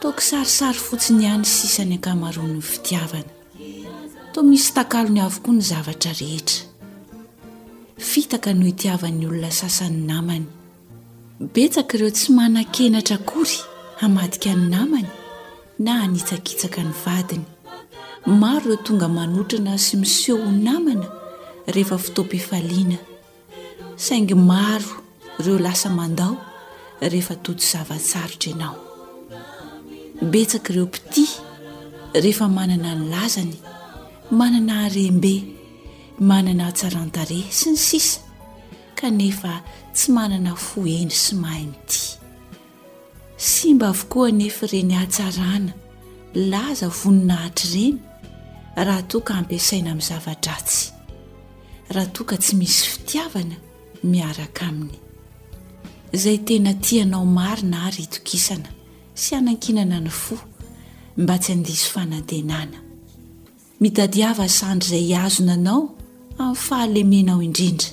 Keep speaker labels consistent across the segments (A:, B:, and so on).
A: Toa
B: kisarisary fotsiny ihany
C: sisa ny
D: ankamaroan'ny fitiavana. Toa misy takalony avokoa ny zavatra rehetra. Fitaka no itiavan'ny olona sasany namany. Betsaka ireo tsy manan-kenatra akory hamadika ny namany na hanitsakitsaka ny vadiny. Maro ireo tonga manotrona sy miseho ho namana rehefa fotoam-pifaliana. saingy maro ireo lasa mandao rehefa tojo zava-tsarotra ianao. Betsaka ireo mpitia rehefa manana ny lazany, manana harem-be, manana hatsaran-tarehy sy ny sisa kanefa tsy manana fo hendry sy mahay mitia. Simba avokoa anefa ireny hatsarana laza voninahitra ireny raha toa ka ampiasaina amin'ny zava-dratsy, raha toa ka tsy misy fitiavana miaraka aminy. Izay tena tia anao marina àry itokisana sy hanankinana ny fo mba tsy handiso fanantenana. Mitadiava zandry izay hihazona anao amin'ny fahalemenao indrindra.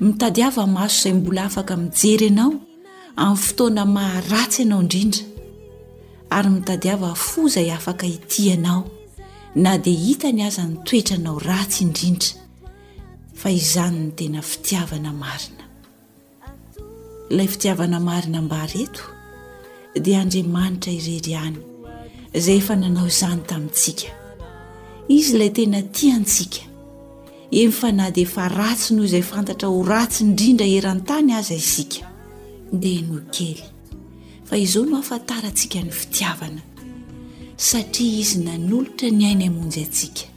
D: Mitadiava maso izay mbola afaka mijery anao amin'ny fotoana maharatsy anao indrindra. Ary mitadiava fo izay afaka hitia anao na dia hitany aza ny toetranao ratsy indrindra. Fa izany no tena fitiavana marina. Ilay fitiavana marina ambara eto dia Andriamanitra irery ihany izay efa nanao izany tamintsika. Izy ilay tena tia antsika. Eny fa na dia efa ratsy noho izay fantatra ho ratsy indrindra eran-tany aza isika dia no kely fa izao no ahafantarantsika ny fitiavana satria izy nanolotra ny ainy hamonjy antsika.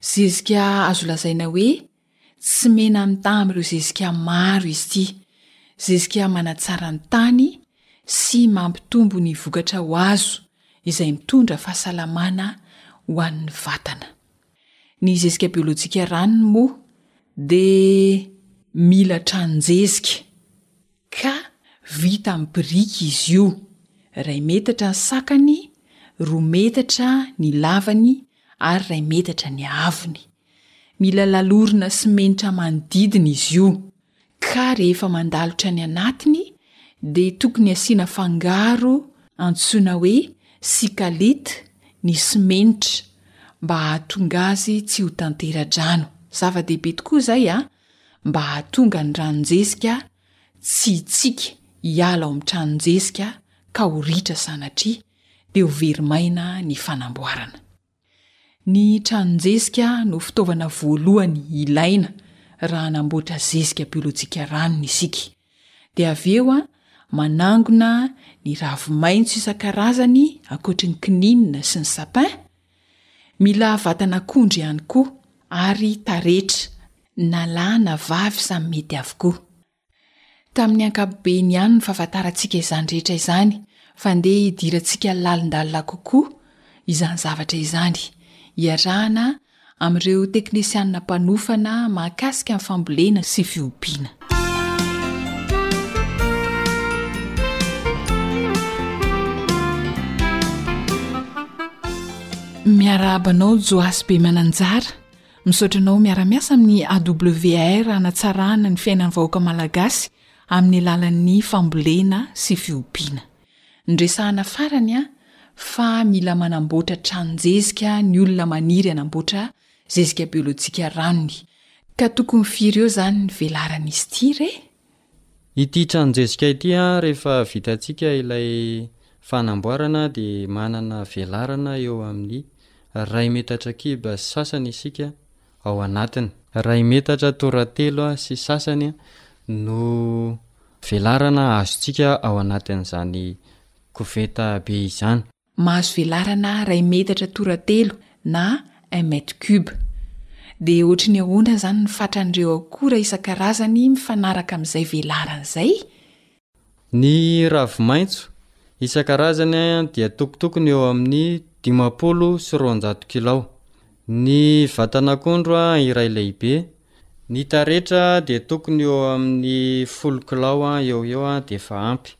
A: Zezika azo lazaina hoe tsy mena-mitaha amin'ireo zezika maro izy ity. Zezika manatsara ny tany sy mampitombo ny vokatra ho azo, izay mitondra fahasalamana ho an'ny vatana. Ny zezika biolojika ranony moa dia mila tranon-jezika, ka vita amin'ny biriky izy io, iray metatra ny sakany, roa metatra ny lavany ary iray metatra ny haavony. Mila lalorina simenitra manodidina izy io, ka rehefa mandalotra ny anatiny dia tokony asiana fangaro antsoina hoe sikalite ny simenitra mba hahatonga azy tsy ho tantera-drano. Zava-dehibe tokoa izay mba hahatonga ny ranon-jezika tsy hitsiky hiala ao amin'ny tranon-jezika ka ho ritra sanatria. dia ho very maina ny fanamboarana. Ny tranon-jezika no fitaovana voalohany ilaina raha hanamboatra zezika biolojika ranony isika. Dia avy eo manangona ny ravi-maitso isan-karazany ankoatry ny kininina sy ny sapin. Mila vatan'akondro ihany koa ary taretra na lahy na vavy samy mety avokoa. Tamin'ny ankapobeny ihany no fahafantarantsika izany rehetra izany, fa andeha hidirantsika lalindalina kokoa izany zavatra izany, hiarahana amin'ireo teknisianina mpanofana mahakasika ny fambolena sy fiompiana. Miarahaba anao Joasy Bemananjara, Misaotra anao miara-miasa amin'ny AWR hanatsarana ny fiainan'ny vahoaka Malagasy amin'ny alalan'ny fambolena sy fiompiana. Niresahana farany aho fa mila manamboatra tranon-jezika ny olona maniry hanamboatra zezika biolojika ranony. Ka tokony firy eo zany ny velaran'izy ity re?
E: Ity tranon-jezika ity rehefa vitantsika ilay fanamboarana dia manana velarana eo amin'ny iray metatra kiba sy sasany isika ao anatiny. Iray metatra toratelo sy sasany no velarana azontsika ao anatin'izany koveta be izany.
A: Mahazo velarana iray metatra toratelo na un mètre cube. Dia ohatry ny ahoana izany ny fatran'ireo akora isan-karazany mifanaraka amin'izay velarana izay?
E: Ny ravi-maitso isan-karazany dia tokotokony eo amin'ny dimampolo sy roanjato kilao. Ny vatan'akondro iray lehibe. Ny taretra dia tokony eo amin'ny folo kilao eo ho eo dia efa ampy.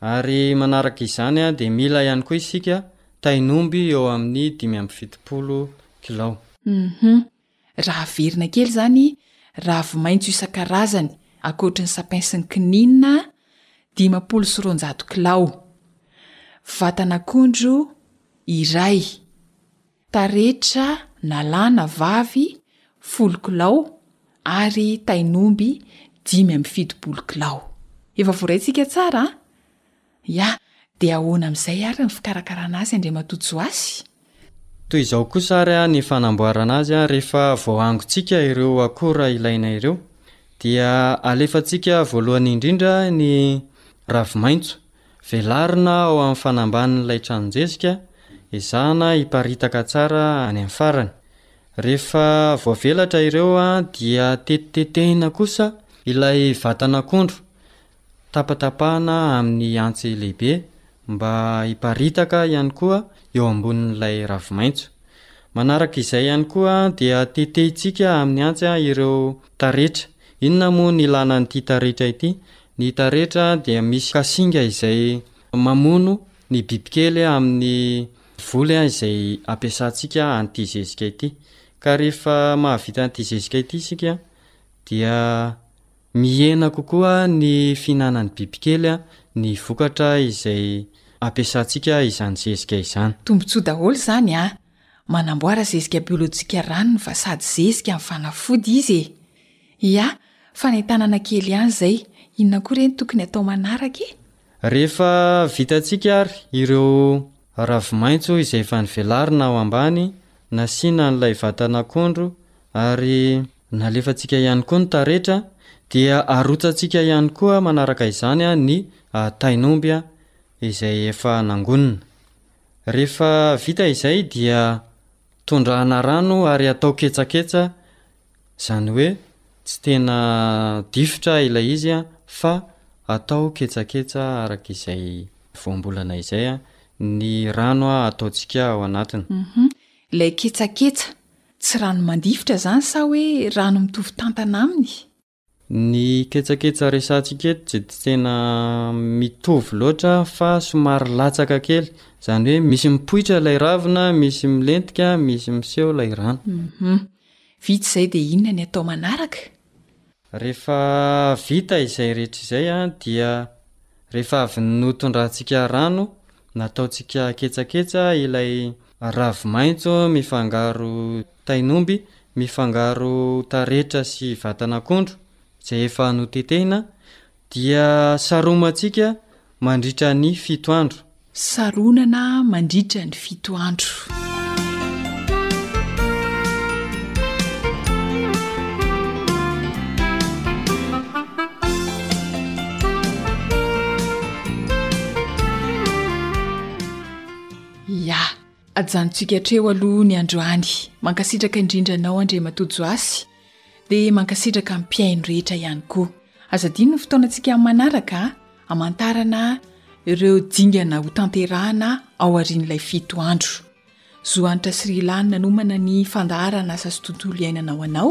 E: Ary manaraka izany dia mila ihany koa isika tain'omby eo amin'ny dimy amby fitopolo kilao.
A: Uhum. Raha averina kely izany, ravi-maitso isan-karazany, ankoatry ny sapin sy ny kininina, dimampolo sy roanjato kilao. Vatan'akondro iray. Taretra nalana vavy folo kilao ary tain'omby dimy amby fitopolo kilao. Efa voaraintsika tsara an! Ya, dia ahoana amin'izay ary ny fikarakarana azy Andriamatoa Joasy?
E: Toy izao kosa ary ny fanamboarana azy, rehefa voahangontsika ireo akora ilaina ireo dia alefantsika voalohany indrindra ny ravi-maitso, Velarina ao amin'ny fanambanin'ilay tranon-jezika, ezahana hiparitaka tsara any amin'ny farany. Rehefa voavelatra ireo dia tetitetehina kosa ilay vatan'akondro, tapatapahana amin'ny antsy lehibe mba hiparitaka ihany koa eo ambonin'ilay ravimaitso. Manaraka izay ihany koa dia tetehintsika amin'ny antsy ireo taretra. Inona moa ny ilàna an'ity taretra ity? Ny taretra dia misy kasinga izay mamono ny bibikely amin'ny voly izay ampiasantsika an'ity zezika ity. Ka rehefa mahavita an'ity zezika ity isika dia mihena kokoa ny fihinanan'ny bibikely ny vokatra izay ampiasantsika izany zezika izany.
A: Tombontsoa daholo izany a! Manamboara zezika biolojika ranony fa sady zezika ny fanafody izy e! Yah, fanentanana kely ihany izay. Inona koa re ny tokony atao manaraka e?
E: Rehefa vitantsika ary ireo ravi-maitso izay efa novelarina ao ambany, nasiana an'ilay vatan'akondro ary nalefantsika ihany koa ny taretra dia arotsantsika ihany koa manaraka izany ny tain'omby izay efa nangonina. Rehefa vita izay dia tondrahana rano ary atao ketsaketsa Izany hoe tsy tena difotra ilay izy fa atao ketsaketsa araka izay voambolana izay ny rano ataontsika ao anatiny.
A: Hum. Ilay ketsaketsa, tsy rano mandifotra izany sa hoe rano mitovy tantana aminy?
E: Ny ketsaketsa resahantsika eto tsy dia tena mitovy loatra fa somary latsaka kely. Izany hoe misy mipoitra ilay ravina, misy milentika, misy miseho ilay rano.
A: Mhm. Vita izay dia inona ny atao manaraka?
E: Rehefa vita izay rehetra izay dia rehefa avy notondrantsika rano, nataontsika ketsaketsa ilay ravi-maitso mifangaro tain'omby mifangaro taretra sy vatan'akondro izay efa notetehina dia saromantsika mandritra ny fito andro.
A: Saronana mandritra ny fito andro. Ya. Ajanontsika hatreo aloha ny androany. Mankasitraka indrindra anao Andriamatoa Joasy, dia mankasitraka ny mpihaino rehetra ihany koa. Aza adino ny fotoanantsika amin'ny manaraka hamantarana ireo dingana ho tanterahana ao aorian'ilay fito andro. Zo Hanitra sy
F: Rilany nanomana ny fandaharan'asa sy tontolo iainana ho anao.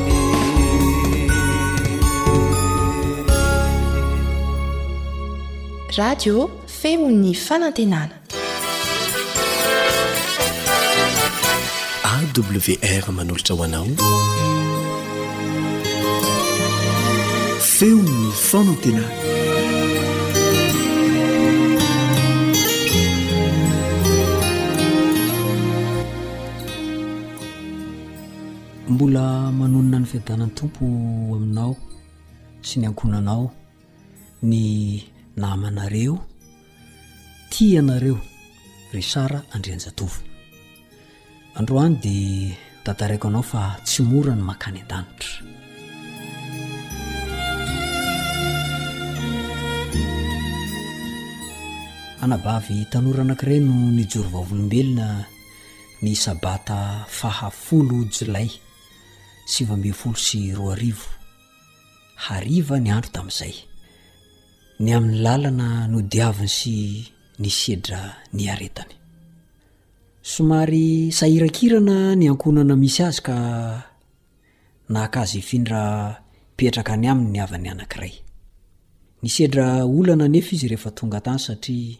G: Radio feon'ny fanantenana.
B: AWR manolotra ho anao. Feon'ny fanantenana.
H: Mbola manonona ny fiadanan'ny Tompo ho aminao sy ny ankohonanao ny namanareo, tia anareo ry Sara Andrianjatovo. Androany dia tantaraiko anao fa tsy mora ny makany an-danitra. Anabavy tanora anankiray no nijoro vavolombelona ny sabata faha folo jolay sivy ambin'ny folo sy roa arivo. Hariva ny andro tamin'izay. Ny amin'ny lalana nodiaviny sy nisedra niaretany. Somary sahirankirana ny ankohonana misy azy ka naka azy hifindra mpipetraka any aminy ny havany anankiray. Nisedra olana anefa izy rehefa tonga tany satria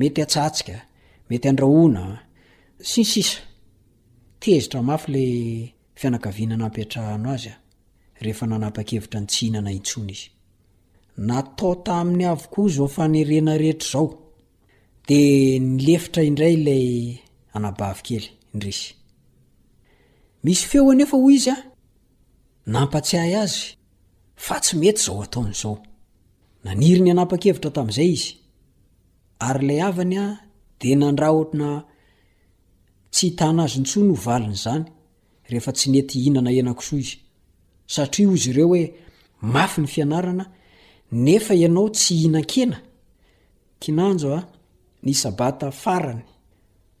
H: Mety hatsatsika, mety handrahona, sy ny sisa Tezitra mafy ilay fianakaviana nampiantrahano azy rehefa nanapa-kevitra ny tsy hihinana intsony izy. Natao taminy avokoa izao fanerena rehetra izao. Dia nilefitra indray ilay anabavy kely, nirisy. Misy feo anefa hoy izy an! Nampatsiahy azy fa tsy mety izao ataony izao. Naniry ny hanapa-kevitra tamin'izay izy, ary ilay havany dia nandrahona tsy hitana azy intsony ho valin'izany rehefa tsy nety hihinana henakisoa izy. Satria hoy izy ireo hoe mafy ny fianarana nefa ianao tsy hihinan-kena? Kinanjo a! Ny sabata farany,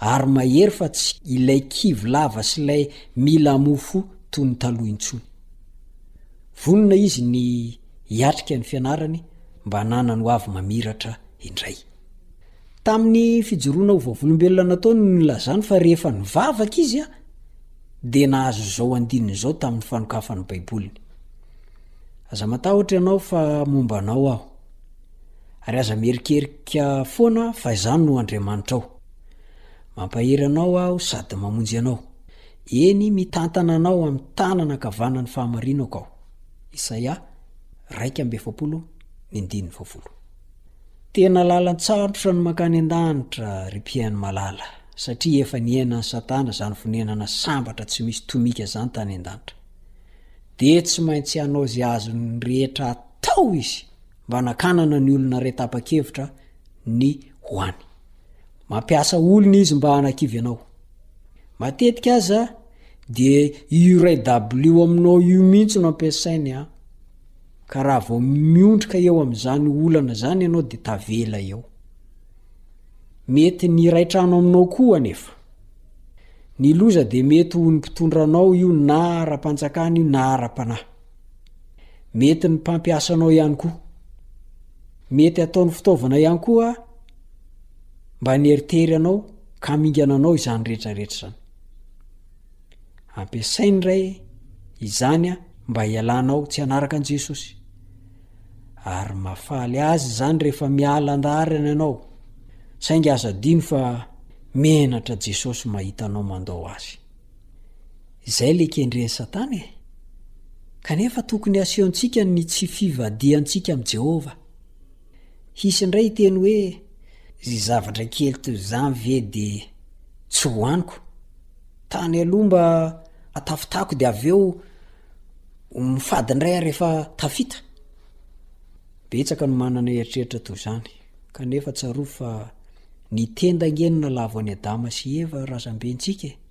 H: Ary mahery fa tsy ilay kivy lava sy ilay mila mofo toy ny taloha intsony. Vonona izy ny hiatrika ny fianarany mba hananany ho avy mamiratra indray. Tamin'ny fijoroana ho vavolombelona nataony no nilazany fa rehefa nivavaka izy dia nahazo izao andininy izao tamin'ny fanokafany Baiboliny, Aza matahotra ianao fa momba anao aho. Ary aza mierikerika foana fa izaho no Andriamanitrao. Mampahery anao aho sady mamonjy anao. Eny, mitantana anao amin'ny tanana ankavanan'ny fahamarinako aho. Isaia, iraika amby efapolo, ny andininy fahafolo. Tena lalan-tsarotra ny mankany an-danitra, ry mpihaino malala, satria efa nihenan'i Satana izany fonenana sambatra tsy misy tomika izany tany an-danitra. Dia tsy maintsy hanao izay azony rehetra atao izy mba hanakanana ny olona iray tapa-kevitra ny ho any. Mampiasa olona izy mba hanakivy anao. Matetika aza dia io iray dabilio aminao io mihitsy no ampiasainy an. Ka raha vao miondrika eo amin'izany olana izany ianao dia tavela eo. Mety ny iray trano aminao koa anefa. Ny loza dia mety ho ny mpitondra anao io na ara-panjakana io na ara-panahy. Mety ny mpampiasa anao ihany koa. Mety ataony fitaovana ihany koa mba haneritery anao ka hamingana anao izany rehetra rehetra izany. Ampiasainy indray izany mba hialanao tsy hanaraka an'i Jesosy. Ary mahafaly azy izany rehefa miala an-daharana ianao, saingy aza adino fa menatra Jesosy mahita anao mandao azy. Izay ilay kendren'i Satana e! Kanefa tokony hasehontsika ny tsy fivadihantsika amin'i Jehovah. Hisy indray hiteny hoe, 'Izay zavatra kely toy izany ve dia tsy ho aniko? Tany aloha mba atafotako dia avy eo mifady indray aho rehefa tafita. Betsaka no manana eritreritra toy izany. Kanefa tsarovy fa nitenda angenona lavo an'i Adama sy Eva razambentsika e!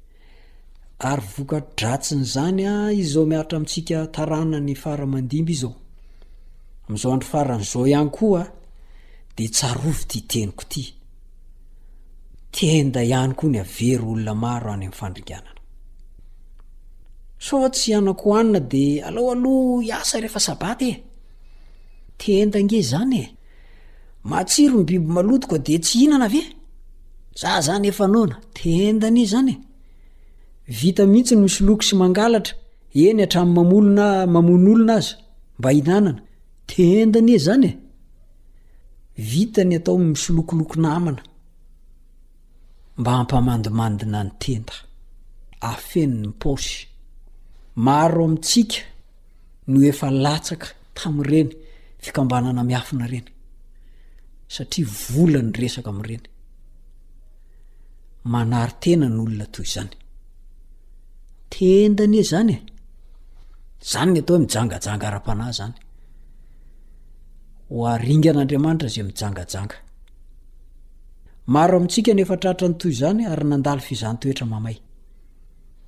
H: Ary voka-dratsin'izany izao mihatra amintsika taranany fara-mandimby izao. Amin'izao andro farany izao ihany koa dia tsarovy ity teniko ity. Tenda ihany koa ny havery olona maro any amin'ny fandringanana. Sao tsy hanan-kohanina dia alao aloha hiasa rehefa sabata e! Tenda ange izany e! Matsiro ny biby maloto ka dia tsy hihinana ve? Za zany efa noana, tenda anie zany e! Vita mihitsy ny misoloky sy mangalatra, eny hatramin'ny mamono na mamono olona aza mba hinanana, tenda anie zany e! Vita ny atao misolokoloko namana mba hampamandimandina ny tenda, afeniny ny paosy. Maro amintsika no efa latsaka tamin'ireny fikambanana miafina ireny satria vola ny resaka amin'ireny manary tena ny olona toy izany tenda anie izany e zany ny atao hoe mijangajanga ara-panahy zany ho aringan'andriamanitra izay mijangajanga maro amintsika ny efa tratra ny toy izany ary nandalo fizantoetra mamay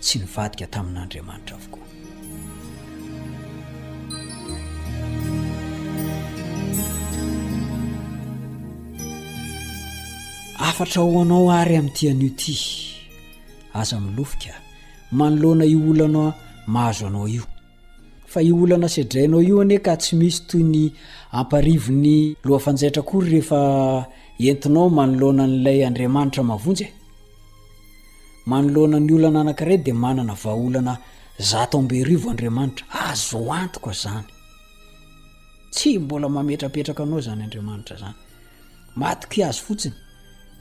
H: tsy
I: nivadika tamin'Andriamanitra avokoa. Afatra ho anao ary amin'ity anio ity. Aza milofika manoloana io olana mahazo anao io. Fa io olana sedrainao io anie ka tsy misy toy ny amparivon'ny loha fanjaitra akory rehefa entinao manoloana an'ilay Andriamanitra mavonjy e. Manoloana ny olana anankiray dia manana vahaolana zato amby arivo Andriamanitra. Azo antoka izany. Tsy mbola mametrapetraka anao izany Andriamanitra izany. Matokia azy fotsiny,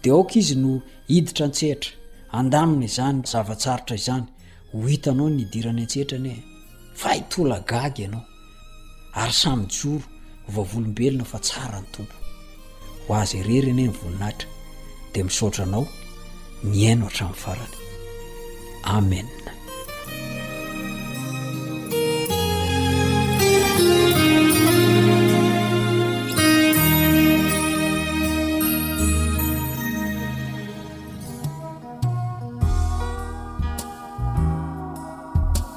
I: dia aoka izy no hiditra an-tsehatra, handamina izany zava-tsarotra izany. Ho hitanao ny hidirany an-tsehatra anie. Fa hitolagaga ianao. ary samy mijoro ho vavolombelona fa tsara ny Tompo. Ho Azy irery anie ny voninahitra. Dia misaotra Anao nihaino hatramin'ny farany. Amen.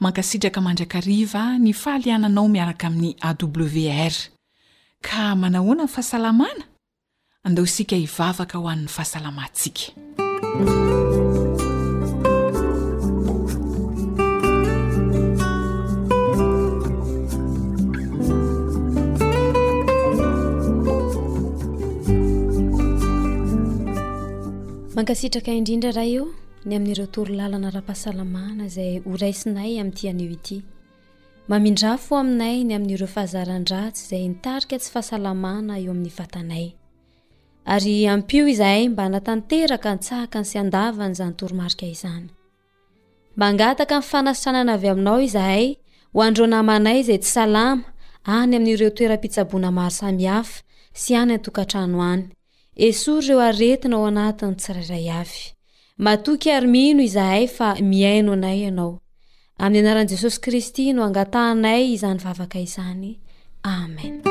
A: Mankasitraka mandrakariva ny fahaliananao miaraka amin'ny AWR. Ka manahoana ny fahasalamana? Andao isika hivavaka ho an'ny fahasalamantsika.
J: Mankasitraka indrindra Ray o. ny amin'ireo torolalana ara-pahasalamana izay horaisinay amin'ity anio ity. Mamindrafo aminay ny amin'ireo fahazaran-dratsy izay nitarika tsy fahasalamana eo amin'ny vatanay. Ary ampio izahay mba hanatanteraka an-tsakany sy an-davany izany toromarika izany. Mangataka ny fanasitranana avy aminao izahay ho an'ireo namanay izay tsy salama any amin'ireo toeram-pitsaboana maro samihafa sy any an-tokantrano any. Esory ireo aretina ao anatin'ny tsirairay avy. Matoky ary mino izahay fa mihaino anay ianao. Amin'ny anaran'i Jesosy Kristy no angatahanay izany vavaka izany. Amen.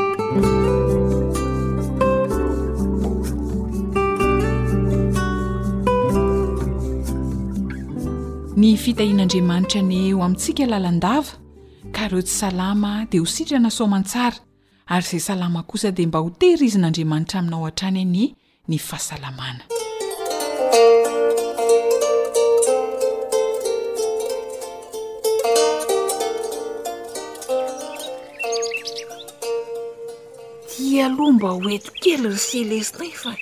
A: Ny fitahian'Andriamanitra anie eo amintsika lalandava ka ireo tsy salama dia ho sitrana soamantsara Ary izay salama kosa dia mba ho tehirizin'Andriamanitra aminao hatrany anie ny fahasalamana.
K: Tia aloha mba ho eto kely ry Célestin fa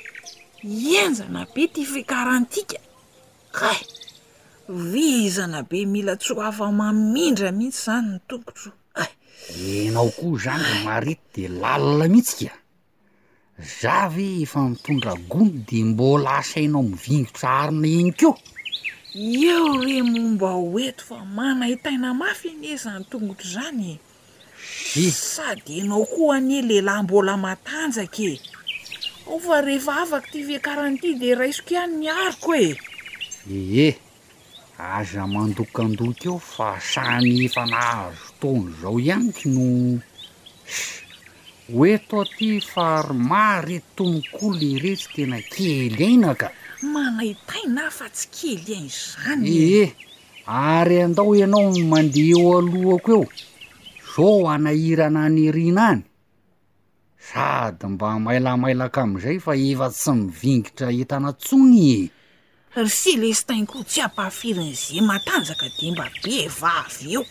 K: henjana be ity fiakarantsika. Kay, vizana be mila tsy ho afa-mamindra mihitsy izany ny tongotro.
L: ay, enao koa zany ry marety de lalina mihitsy ka, za ve efa nitondra gony de mbola asainao mivingotra arina eny ko?
K: Eo re momba ho eto fa manaintaina mafy anie zany tongotro zany e, sady enao koa anie lehilahy mbola matanjaka e, ao fa rehefa afaka ty fiakarany ty de raisiko ihany ny ariko e.
L: Ee, Aza mandokandoka eo fa samy efa nahazo taona izao ihany no ho eto aty fa ry ma ry tononkolo iretsy tena kely aina ka!
K: Manaitaina aho fa tsy kely aina izany
L: e! Ee, ary andao ianao no mandeha eo alohako eo, izao hanahirana an'i Rina any. Sady mba mailamailaka amizay fa efa tsy mivingitra entana tsony e!
K: Ry Celestin koa tsy ampahafirin'i Ze matanjaka dia mba be vava eo.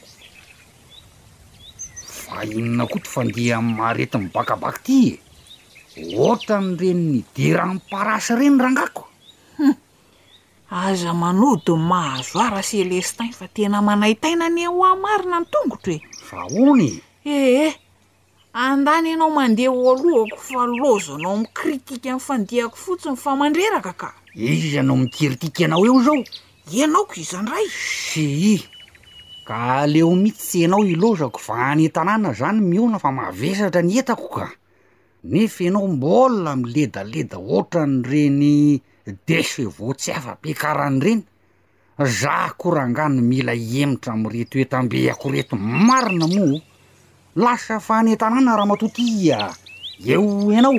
L: Fa inona koa ty fandeha amin'ny marety mibakabaka ty e! Ohatran'ireny nidera an'i Parasy ireny rangako.
K: Hum, aza manody ny mahazo ahy ra Celestin fa tena manaitaina anie hoa marina ny tongotro e!
L: Fa ahoana
K: e? Ee, Andany ianao mandeha eo alohako fa laozanao mi-critique ny fandihako fotsiny fa mandreraka ka!
L: Iza no mi-kiritiky anao eo zao?
K: Ianao ko
L: iza ndray? Shyy! Ka aleo mitsy tsy ianao ilaozako fa any tanàna za no miona fa mavesatra ny entako ka! Nefa ianao mbola miledaleda otran'ireny deche vao tsy afa-piakarana ireny! Za ko rangah no mila hihemotra amin'ireto entam-behako reto marina moa
K: o! Lasa fanentanana ramatoa ty a!
L: Eo ianao.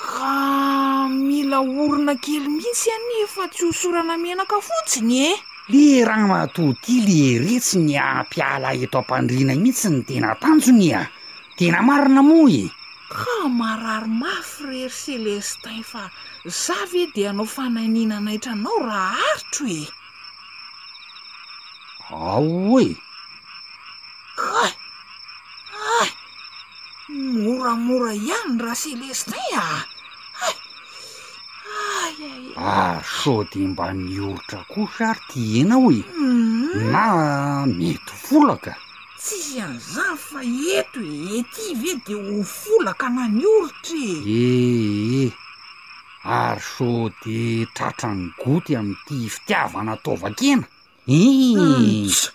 L: Ka
K: mila orina kely mihitsy anie fa tsy hosorana menaka fotsiny e!
L: Le ramatoa ty lehireha tsy ny hampiala eto ampandriana mihitsy ny tena tanjony a! Tena marina moa e!
K: Ka marary mafy re ry Celestin fa za ve dia hanao fanahiniana hanaitra anao raha aritro e!
L: Aoy!
K: Hay! Hay! Moramora ihany ra Celestin a! Hay! Hay ay ay!
L: Ah, sao dia mba nioritra kosa ary ty hena hoy? Na mety folaka?
K: Tsisy an'izany fa eto e, ety ve dia ho folaka na nioritra e!
L: Ee! Ary sode tratran'i Goty amin'ity fitiavana ataovan-kena? Hum-ts!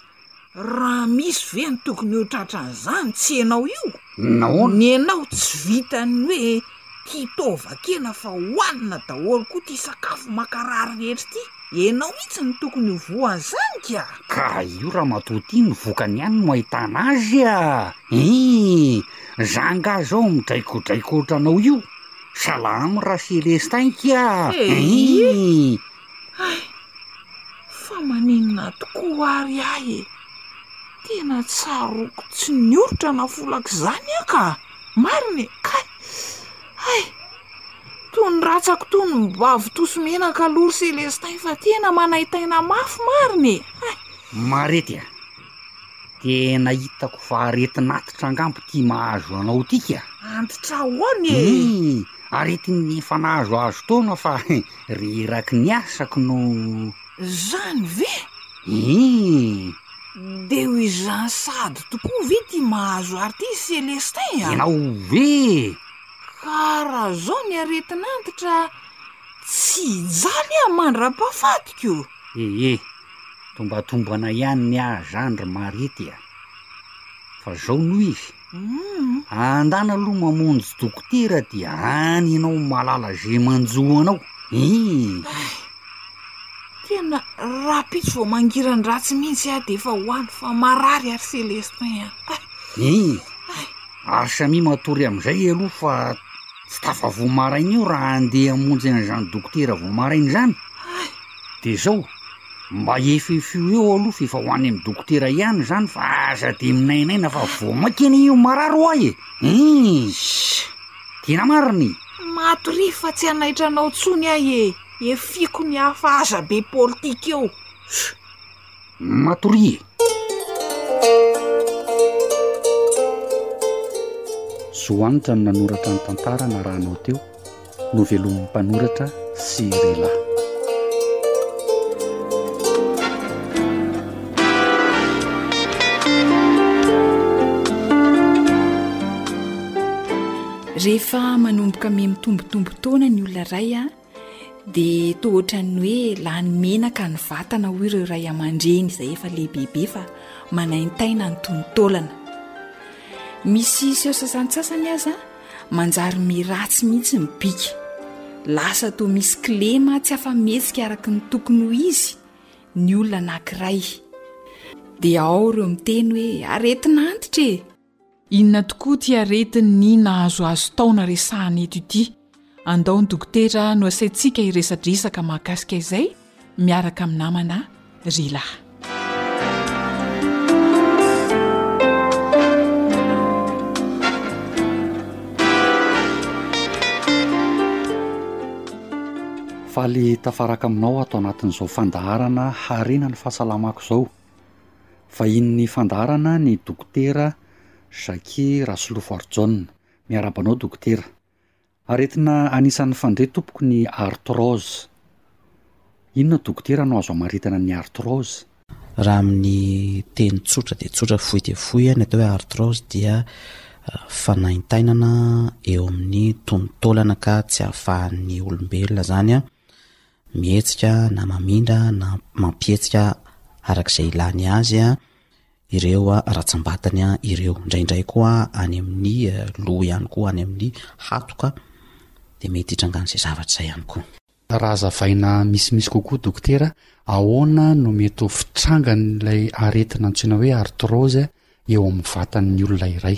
K: Raha misy ve ny tokony ho tratran'izany tsy ianao io?
L: Nahoana?
K: Ny anao tsy vitan'ny hoe tia taovan-kena fa hohanina daholo koa ity sakafo mankarary rehetra ity, ianao mihitsy no tokony ho voan'izany ka!
L: Ka io ramatoa ity ny vokany ihany no ahitana azy a! Hii! Za angaha izao midraikodraiko ohatranao io? Salaam ra Celestin kia
K: eii. Hay! Fa maninona tokoa ary ahy e! Tena tsaroako tsy nioritra nafolaka izany aho ka! Marina e! Kay! Hay! Toa ny ratsako toa ny mibabo tosy menaka aloha ry Celestin fa tena manaitaina mafy marina e! Hay!
L: Marety a! Dia na hitako fa aretin'antitra angamba ity mahazo anao ity ka!
K: Antitra ahoana e?
L: Hum, aretin'ny efa nahazoazo taona fa reraky ny asako no.
K: Izany ve?
L: Hum.
K: Dia ho izany sahady tokoa ve ity mahazo artist Celestin a?
L: Ianao ve?
K: Ka raha izao ny aretin'antitra, tsy hijaly aho mandra-pahafatiko!
L: Ee. Tombatombana ihany ny ahy zany ry Marity a! Fa zao no izy, andana aloha mamonjy dokotera dia any ianao mahalala ze manjo anao eh!
K: Tena rahampitso vao mangiran-dratsy mihitsy aho dia efa ho any fa marary ary Celestin a!
L: Eh! Ary samia matory amin'izay aloha fa tsy tafavoa maraina eo raha handeha hamonjy an'izany dokotera vao maraina izany! De zao, mba efefio eo aloha f'efa ho any amin'ny dokotera ihany zany fa aza de minainaina fa vao maika anie io marary ho'ahy e! Eeish! Tena marina
K: e! Matoria fa tsy hanaitra anao tsony ahy e! Efiko ny hafa aza be politika eo!
L: Matoria e! Zohanitra no nanoratra ny tantara narahanao teo, novelomin'ny mpanoratra sy Rila.
A: rehefa manomboka mihamitombotombo taona ny olona ray a dia toa ohatran'ny hoe lany menaka ny vatana hoy ireo ray aman-dreny izay efa lehibebe fa manaintaina ny tonon-taolana misy seho sasantsasany aza manjary miratsy mihitsy ny bika lasa toa misy kilema tsy afa-mihetsika araka ny tokony ho izy ny olona anankiray dia ao ireo miteny hoe aretina antitra e Inona tokoa ity aretin'ny nahazoazo taona resahana eto ity? Andao ny dokotera no asaintsika hiresadresaka mahakasika izay miaraka amin'ny namana
L: Rila. Faly tafaraka aminao ato anatin'izao fandaharana harena ny fahasalamako izao. Vahinin'ny fandaharana ny Dokotera Jacky Rasolofoarijaona. Miarahaba anao Dokotera. Aretina anisan'ny fandre tompoko ny arthrose. Inona Dokotera no azo amaritana ny arthrose?
M: Raha amin'ny teny tsotra dia tsotra, fohy dia fohy, ny atao hoe arthrose dia fanaintainana eo amin'ny tonon-taolana ka tsy ahafahan'ny olombelona izany mihetsika na mamindra na mampietsika araka izay ilàny azy ireo ratsambatany ireo. Indraindray koa any amin'ny loha ihany koa, any amin'ny hatoka dia mety hitrangan'izay zavatra izay ihany koa.
N: Raha hazavaina misimisy kokoa dokotera, ahoana no mety ho fitrangan'ilay aretina antsoina hoe arthrose eo amin'ny vatan'ny olona iray?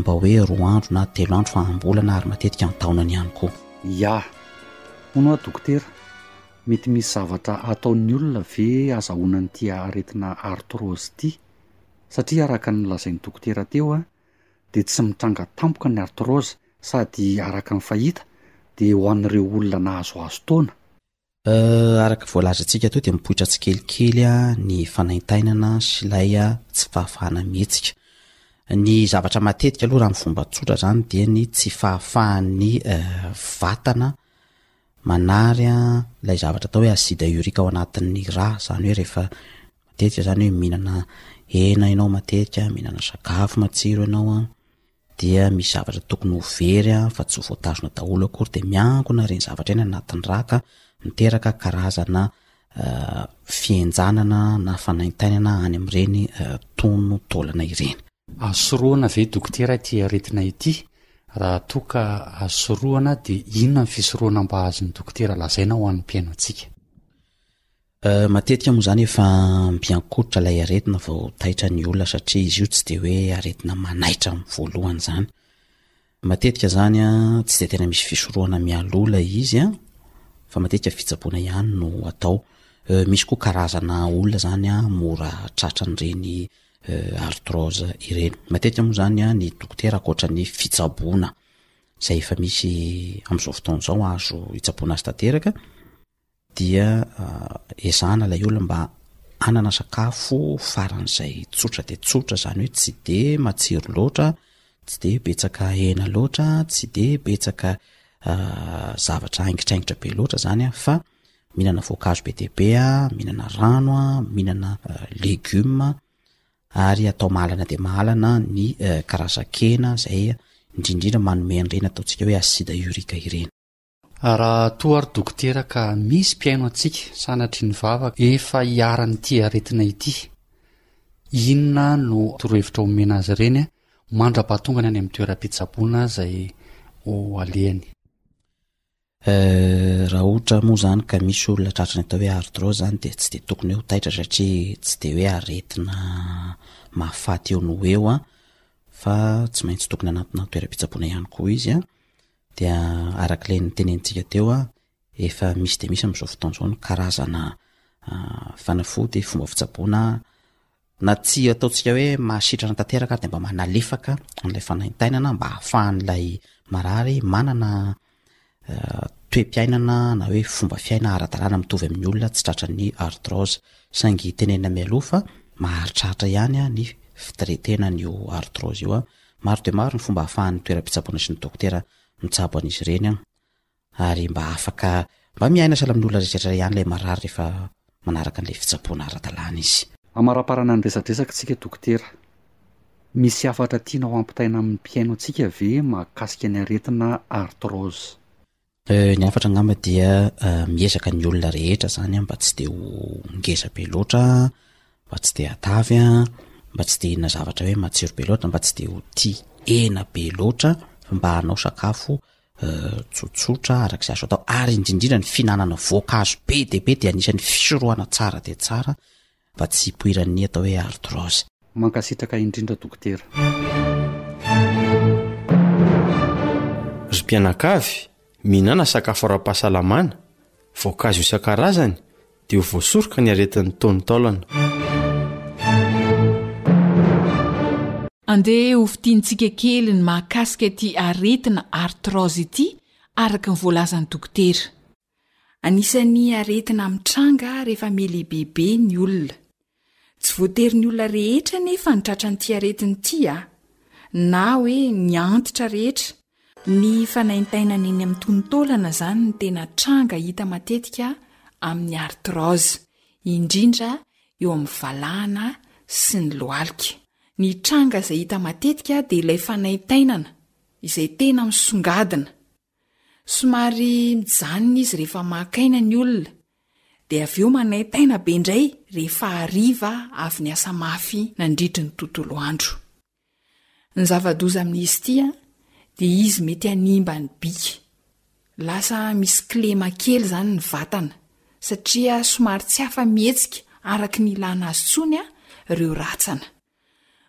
M: Mba hoe roa andro na telo andro fa am-bolana ary matetika an-taonany ihany koa.
L: Ya. Hono hoa dokotera, mety misy zavatra ataon'ny olona ve azahoana an'ity aretina arthrose ity? Satria araka ny nolazain'ny dokotera teo an, dia tsy mitranga tampoka ny arthrose sady araka ny fahita dia ho an'ireo olona nahazoazo taona.
M: Araka ny voalazantsika teo dia mipoitra tsikelikely ny fanaintainana sy ilay tsy fahafahana mihetsika. Ny zavatra matetika aloha raha ny fomba tsotra izany dia ny tsy fahafahan'ny eh, vatana manary ilay zavatra atao hoe acide urique ao anatin'ny rà, izany hoe rehefa matetika izany hoe mihinana hena ianao matetika, mihinana sakafo matsiro ianao an, dia misy zavatra tokony ho very an fa tsy voatazona daholo akory dia miankona ireny zavatra ireny anatin'ny ra ka miteraka karazana fihenjanana na fanaintainana any amin'ireny tono taolana ireny.
N: Azo sorohana ve dokotera ity aretina ity? Raha toa ka azo sorohana dia inona ny fisorohana mba azon'ny dokotera lazaina ho an'ny mpihaino
M: antsika? Matetika moa izany efa mbiankoitra ilay aretina vao taitra ny olona satria izy io tsy dia hoe aretina manaitra amin'ny voalohany izany. Matetika izany tsy dia tena misy fisorohana mialoha ilay izy an, fa matetika fitsaboana ihany no atao. Euh, misy koa karazana olona izany an, mora tratran'ireny euh, arthrose ireny. Matetika moa izany an, ny dokotera ankoatra ny fitsaboana izay efa misy amin'izao fotoana izao azo hitsaboana azy tanteraka, dia ezahana ilay olona mba hanana sakafo faran'izay tsotra dia tsotra, izany hoe tsy dia matsiro loatra, tsy dia betsaka hena loatra, tsy dia betsaka zavatra haingitraingitra be loatra izany an, fa mihinana voankazo be dia be, mihinana rano, mihinana legioma, ary atao mahalana dia mahalana ny karazan-kena izay indrindra indrindra manome an'ireny ataontsika hoe acide urique ireny.
N: Raha toa ry dokotera ka misy mpihaino antsika sanatria nivavaka efa iharan'ity aretina ity, inona no torohevitra omena azy ireny mandra-pahatongany any amin'ny toeram-pitsaboana izay ho alehany?
M: Euh, raha ohatra moa izany ka misy olona tratry ny atao hoe arthrose izany dia tsy dia tokony hoe ho taitra satria tsy dia hoe aretina mahafaty eo no ho eo an, fa tsy maintsy tokony hanampina amin'ny toeram-pitsaboana ihany koa izy an, dia araka ilay notenenintsika teo a, efa misy dia misy amin'izao fotoana izao ny karazana fanafody, fomba fitsaboana na tsy ataontsika hoe mahasitrana tanteraka ary dia mba manalefaka an'ilay fanaintainana mba hahafahan'ilay marary manana eh, toe-piainana na hoe fomba fiaina ara-dalàna mitovy amin'ny olona tsy tratra ny arthrose saingy tenenina mialoha fa maharitraritra ihany ny fitretenan'io arthrose io a Maro dia maro ny fomba ahafahan'ny toeram-pitsaboana sy ny dokotera mitsabo an'izy ireny ary mba afaka mba miaina sahala amin'olona rehetra ihany ilay marary rehefa manaraka an'ilay fitsaboana ara-dalàna izy.
L: Amaraparana ny resadresakantsika dokotera. Misy hafatra tianao hampitaina amin'ny mpihaino antsika ve mahakasika ny aretina
M: arthrose? Ny hafatra angamba dia miezaka ny olona rehetra zany mba tsy dia ho ngeza be loatra, mba tsy dia hatavy, mba tsy dia hihinana zavatra hoe matsiro be loatra, mba tsy dia ho tia hena be loatra, fa mba hanao sakafo tsotsotra araka izay azo atao, ary indrindra indrindra ny fihinanana voankazo be dia be dia anisan'ny fisorohana tsara dia tsara mba tsy hipoiran'ny atao hoe arthrose.
L: Mankasitraka indrindra dokotera.
E: Ry mpianakavy, mihinana sakafo ara-pahasalamana, voankazo isan-karazany dia ho voasoroka ny aretin'ny taonon-taolana.
A: Andeha ho fintinitsika kely ny mahakasika ity aretina arthrose ity araka ny voalazan'i dokotera. Anisan'ny aretina mitranga rehefa mihalehibe be ny olona. Tsy voatery ny olona rehetra anefa ny tratran'ity aretina ity a! na hoe ny antitra rehetra. Ny fanaintainana eny amin'ny tonon-taolana izany no tena tranga hita matetika amin'ny arthrose, indrindra eo amin'ny valahana sy ny lohalika. Ny tranga izay hita matetika dia ilay fanaintainana izay tena misongadina. Somary mijanona izy rehefa maka aina ny olona, dia avy eo manaintaina be indray rehefa hariva avy niasa mafy nandritry ny tontolo andro. Ny zava-doza amin'izy ity dia izy mety hanimba ny bika. Lasa misy kilema kely izany ny vatana, satria somary tsy afa-mihetsika araka ny ilana azy intsony ireo rantsana.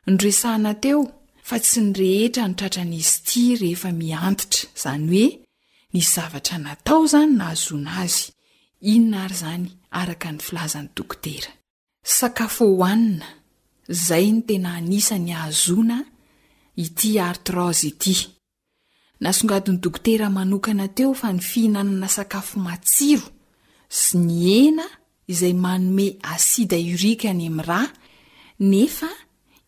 A: Noresahina teo fa tsy ny rehetra no tratran'izy ity rehefa mihantitra, izany hoe ny zavatra natao izany nahazoana azy, inona ary izany araka ny filazan'ny dokotera. Sakafo hohanina, izay no tena anisan'ny ahazoana ity arthrose ity. Nasongadin'ny dokotera manokana teo fa ny fihinanana sakafo matsiro sy ny hena izay manome asida urika any amin'ny ra, nefa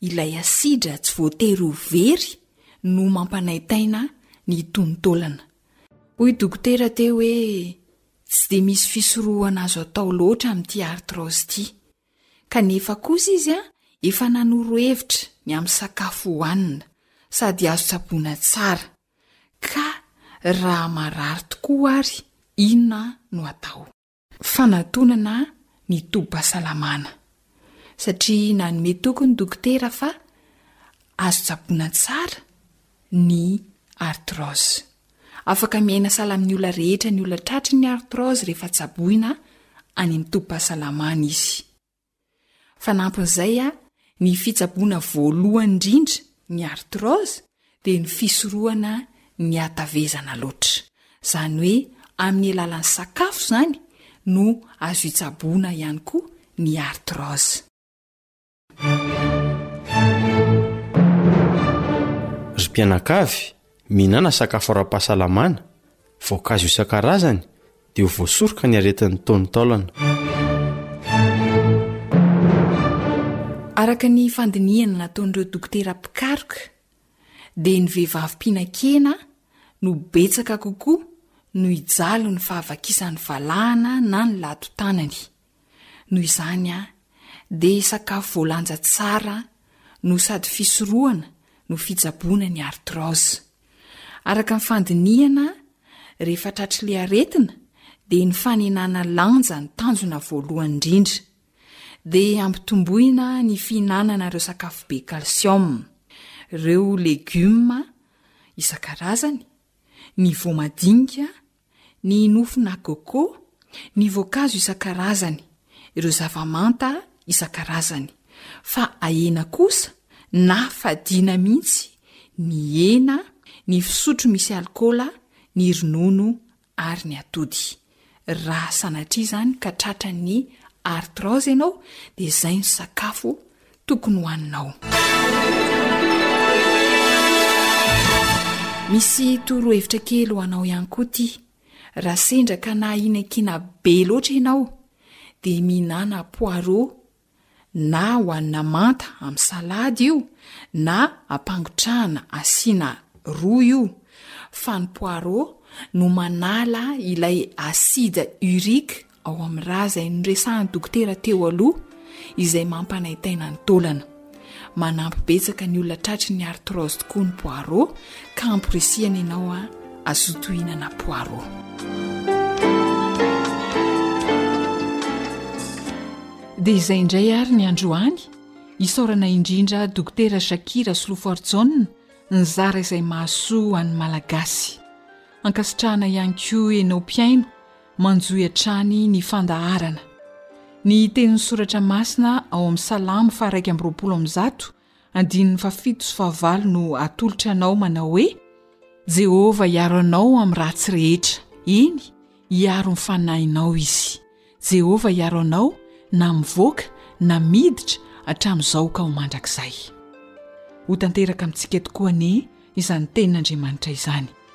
A: ilay asidra tsy voatery ho very no mampanaintaina ny tonon-taolana. Hoy dokotera teo hoe tsy dia misy fisorohana azo atao loatra amin'ity arthrose ity. Kanefa kosa izy efa nanoro hevitra ny amin'ny sakafo hohanina sady azo tsaboina tsara. Ka raha marary tokoa ary inona no atao? Fanatonana ny tobim-pahasalamana. Satria nanome toky ny dokotera fa azo tsaboina tsara ny arthrose. Afaka miaina sahala amin'ny olona rehetra ny olona tratry ny arthrose rehefa tsaboina any amin'ny tobim-pahasalamana izy. Fanampin'izay, ny fitsaboana voalohany indrindra ny arthrose dia ny fisorohana ny hatavezana loatra. Izany hoe amin'ny alalan'ny sakafo izany no azo itsaboana ihany koa ny arthrose.
O: Ry mpianakavy, mihinana sakafo ara-pahasalamana, voankazo isan-karazany, dia ho voasoroka ny aretin'ny taonon-taolana.
A: Araka ny fandinihana nataon'ireo dokotera mpikaroka, dia ny vehivavy mpihinan-kena no betsaka kokoa no hijaly ny fahavakisan'ny valahana na ny lato-tanany. Noho izany aho dia sakafo voalanja tsara no sady fisorohana no fitsaboana ny arthrose. Araka ny fandinihana rehefa tratry le aretina dia ny fanenana lanja ny tanjona voalohany indrindra. Dia ampitomboina ny fihinanana ireo sakafo be calcium, ireo legioma isan-karazany, ny voamadinika, ny nofo na coco, ny voankazo isan-karazany, ireo zava-manta isan-karazany, fa ahena kosa na fadiana mihitsy ny hena, ny fisotro misy alikaola, ny ronono ary ny atody. Raha sanatria izany ka tratran'ny arthrose ianao dia izay ny sakafo tokony ho aninao. Misy toro hevitra kely ho anao ihany koa ity, raha sendra ka nahinankina be loatra ianao dia mihinana poireau na hohanina manta amin'ny salady io na ampangotrahana asiana ro io fa ny poireau no manala ilay acide urique ao amin'ny ra izay noresahan'ny dokotera teo aloha izay mampanaintaina ny taolana. Manampy betsaka ny olona tratry ny arthrose tokoa ny poireau ka amporisihana ianao a, azoto hihinana poireau. Dia izay indray ary ny androany, isaorana indrindra Dokotera Shaky Rasoloforjaona nizara izay mahasoa an'ny Malagasy. Ankasitrahana ihany koa ianao mpihaino Manjohy hatrany ny fandaharana. Ny tenin'ny Soratra Masina ao amin'ny Salamo faha-iraika amby roapolo amby zato, andininy fahafito sy fahavalo no atolotra anao manao hoe, Jehovah hiaro anao amin'ny ratsy rehetra, eny, hiaro ny fanahinao Izy. Jehovah hiaro anao na mivoaka na miditra hatramin'izao ka ho mandrakizay. Ho tanteraka amintsika tokoa anie izany tenin'Andriamanitra izany.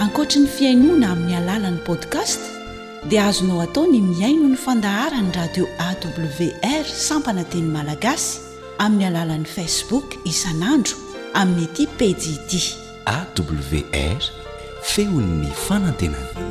A: Ankoatry ny fihainoana amin'ny
D: alalan'ny podcast dia azonao atao ny mihaino ny fandaharan'ny radio awr sampana teny malagasy amin'ny alalan'ny facebook isan'andro amin'ny ity pejy ity
B: awr feon'ny fanantenana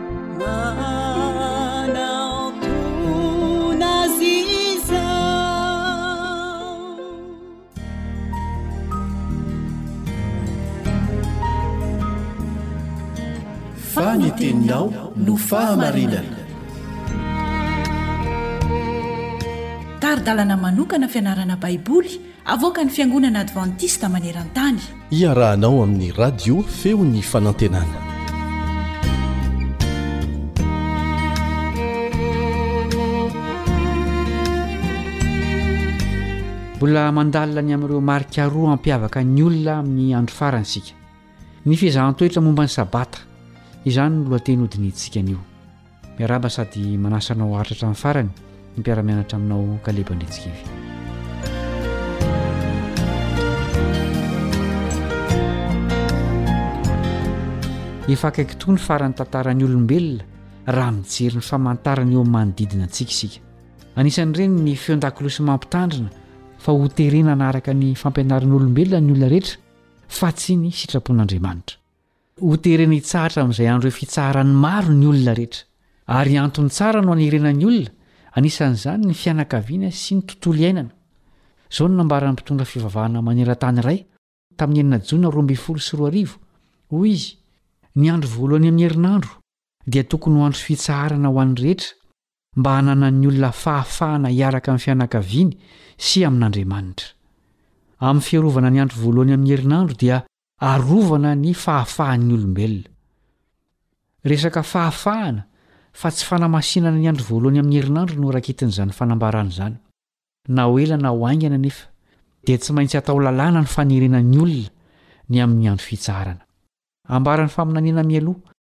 B: fa ny teninao no fahamarinana
D: tari-dalana manokana fianarana baiboly Avoakan'ny Fiangonana Advantista maneran-tany.
B: Iarahanao amin'ny Radio Feon'ny Fanantenana.
P: Mbola mandalina ny amin'ireo marika roa hampiavaka ny olona amin'ny andro farany isika. Ny fiezahan-toetra momba ny Sabata, izany no lohateny hodinihintsika anio. Miarahaba sady manasa anao haharitra hatramin'ny farany ny mpiara-mianatra aminao Kalebo Andritsikivy. Efa akaiky tokoa ny faran'ny tantaran'ny olombelona raha mijery ny famantarana eo amin'ny manodidina antsika isika. Anisan'ireny ny feon-dakolosy mampitandrina fa ho terena hanaraka ny fampianaran'olombelona ny olona rehetra fa tsy ny sitrapon'Andriamanitra. Ho terena hitsahatra amin'izay andro fitsaharan'ny maro ny olona rehetra. Ary antony tsara no hanerena ny olona, anisan'izany ny fianakaviana sy ny tontolo iainana. Izao no nambaran'ny mpitondra fivavahana maneran-tany iray, tamin'ny enina jona roa ambin'ny folo sy roa arivo, hoy izy, Ny andro voalohany amin'ny herinandro dia tokony ho andro fitsaharana ho an'ny rehetra, mba hananan'ny olona fahafahana hiaraka amin'ny fianakaviany sy amin'Andriamanitra. Amin'ny fiarovana ny andro voalohany amin'ny herinandro dia Arovana ny fahafahan'ny olombelona. Resaka fahafahana fa tsy fanamasinana ny andro voalohany amin'ny herinandro no rakitin'izany fanambarana izany. Na ho ela na ho haingana anefa, dia tsy maintsy atao lalàna ny fanerena ny olona ny amin'ny andro fitsaharana. Ambaran'ny faminaniana mialoha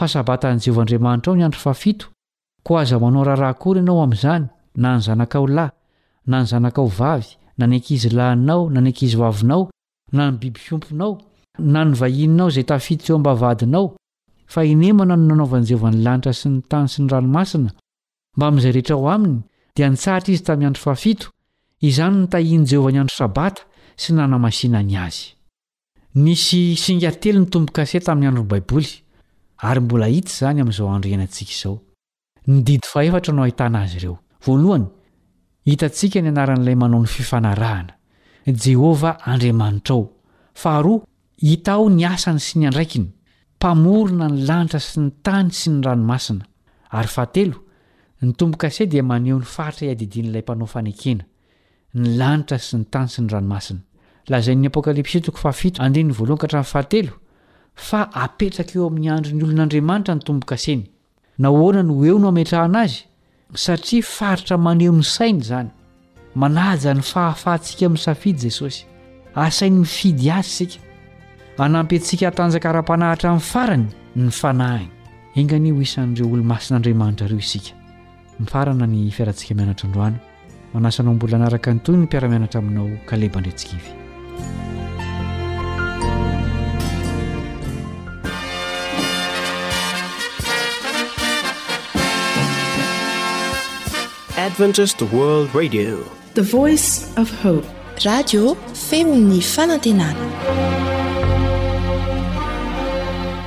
P: fa Sabatan'i Jehovah Andriamanitrao ny andro fahafito, koa aza manao raharaha akory ianao amin'izany, na ny zanakao lahy, na ny zanakao vavy, na ny ankizy lahinao, na ny ankizy vavinao, na ny biby fiomponao, na ny vahininao izay tafiditra eo am-bavahadinao, fa inemana no nanaovan'i Jehovah ny lanitra sy ny tany sy ny ranomasina, mbamin'izay rehetra ao aminy, dia nitsahatra izy tamin'ny andro fahafito, izany no nitahian'i Jehovah ny andro Sabata sy nanamasinany azy. Nisy singa telo nitombo kase tamin'ny andron'ny Baiboly, ary mbola hita izany amin'izao andro iainantsika izao. Ny didy fahefatra no ahitana azy ireo. Voalohany, hitantsika ny anaran'ilay manao ny fifanarahana, Jehovah Andriamanitrao. Faharoa, hita ao ny asany sy ny andraikiny, Mpamorona ny lanitra sy ny tany sy ny ranomasina. Ary fahatelo, ny tombo-kase dia maneho ny faritra iadidian'ilay mpanao fanekena, ny lanitra sy ny tany sy ny ranomasina. Lazain'ny Apokalypsy toko fahafito andininy voalohany ka hatramin'ny fahatelo fa apetraka eo amin'ny andrin'ny olon'Andriamanitra ny tombo-kaseny. Nahoana no eo no ametrahana azy? Satria faritra maneho ny sainy izany. Manaja ny fahafahantsika amin'ny safidy Jesosy. Asainy mifidy azy isika. Hanampy antsika hatanjaka ara-panahy hatramin'ny farany ny fanahiny. Enga anie ho isan'ireo olo-masin'Andriamanitra ireo isika. Mifarana ny fiarantsika mianatra androany. Manasa anao mbola hanaraka ny tohiny ny mpiara-mianatra aminao Kaleba Andriantsikivy.
B: Adventist World Radio
G: The voice of hope. Radio feo
D: ny fanantenana.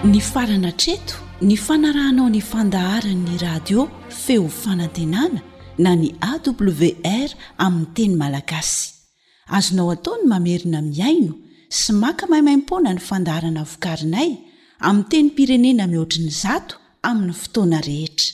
D: Nifarana hatreto ny fanarahanao ny fandaharan'ny radio feo fanantenana na ny AWR amin'ny teny malagasy. Azonao atao ny mamerina mihaino sy maka maimaimpoana ny fandaharana vokarinay amin'ny tenim-pirenena mihoatry ny zato amin'ny fotoana rehetra.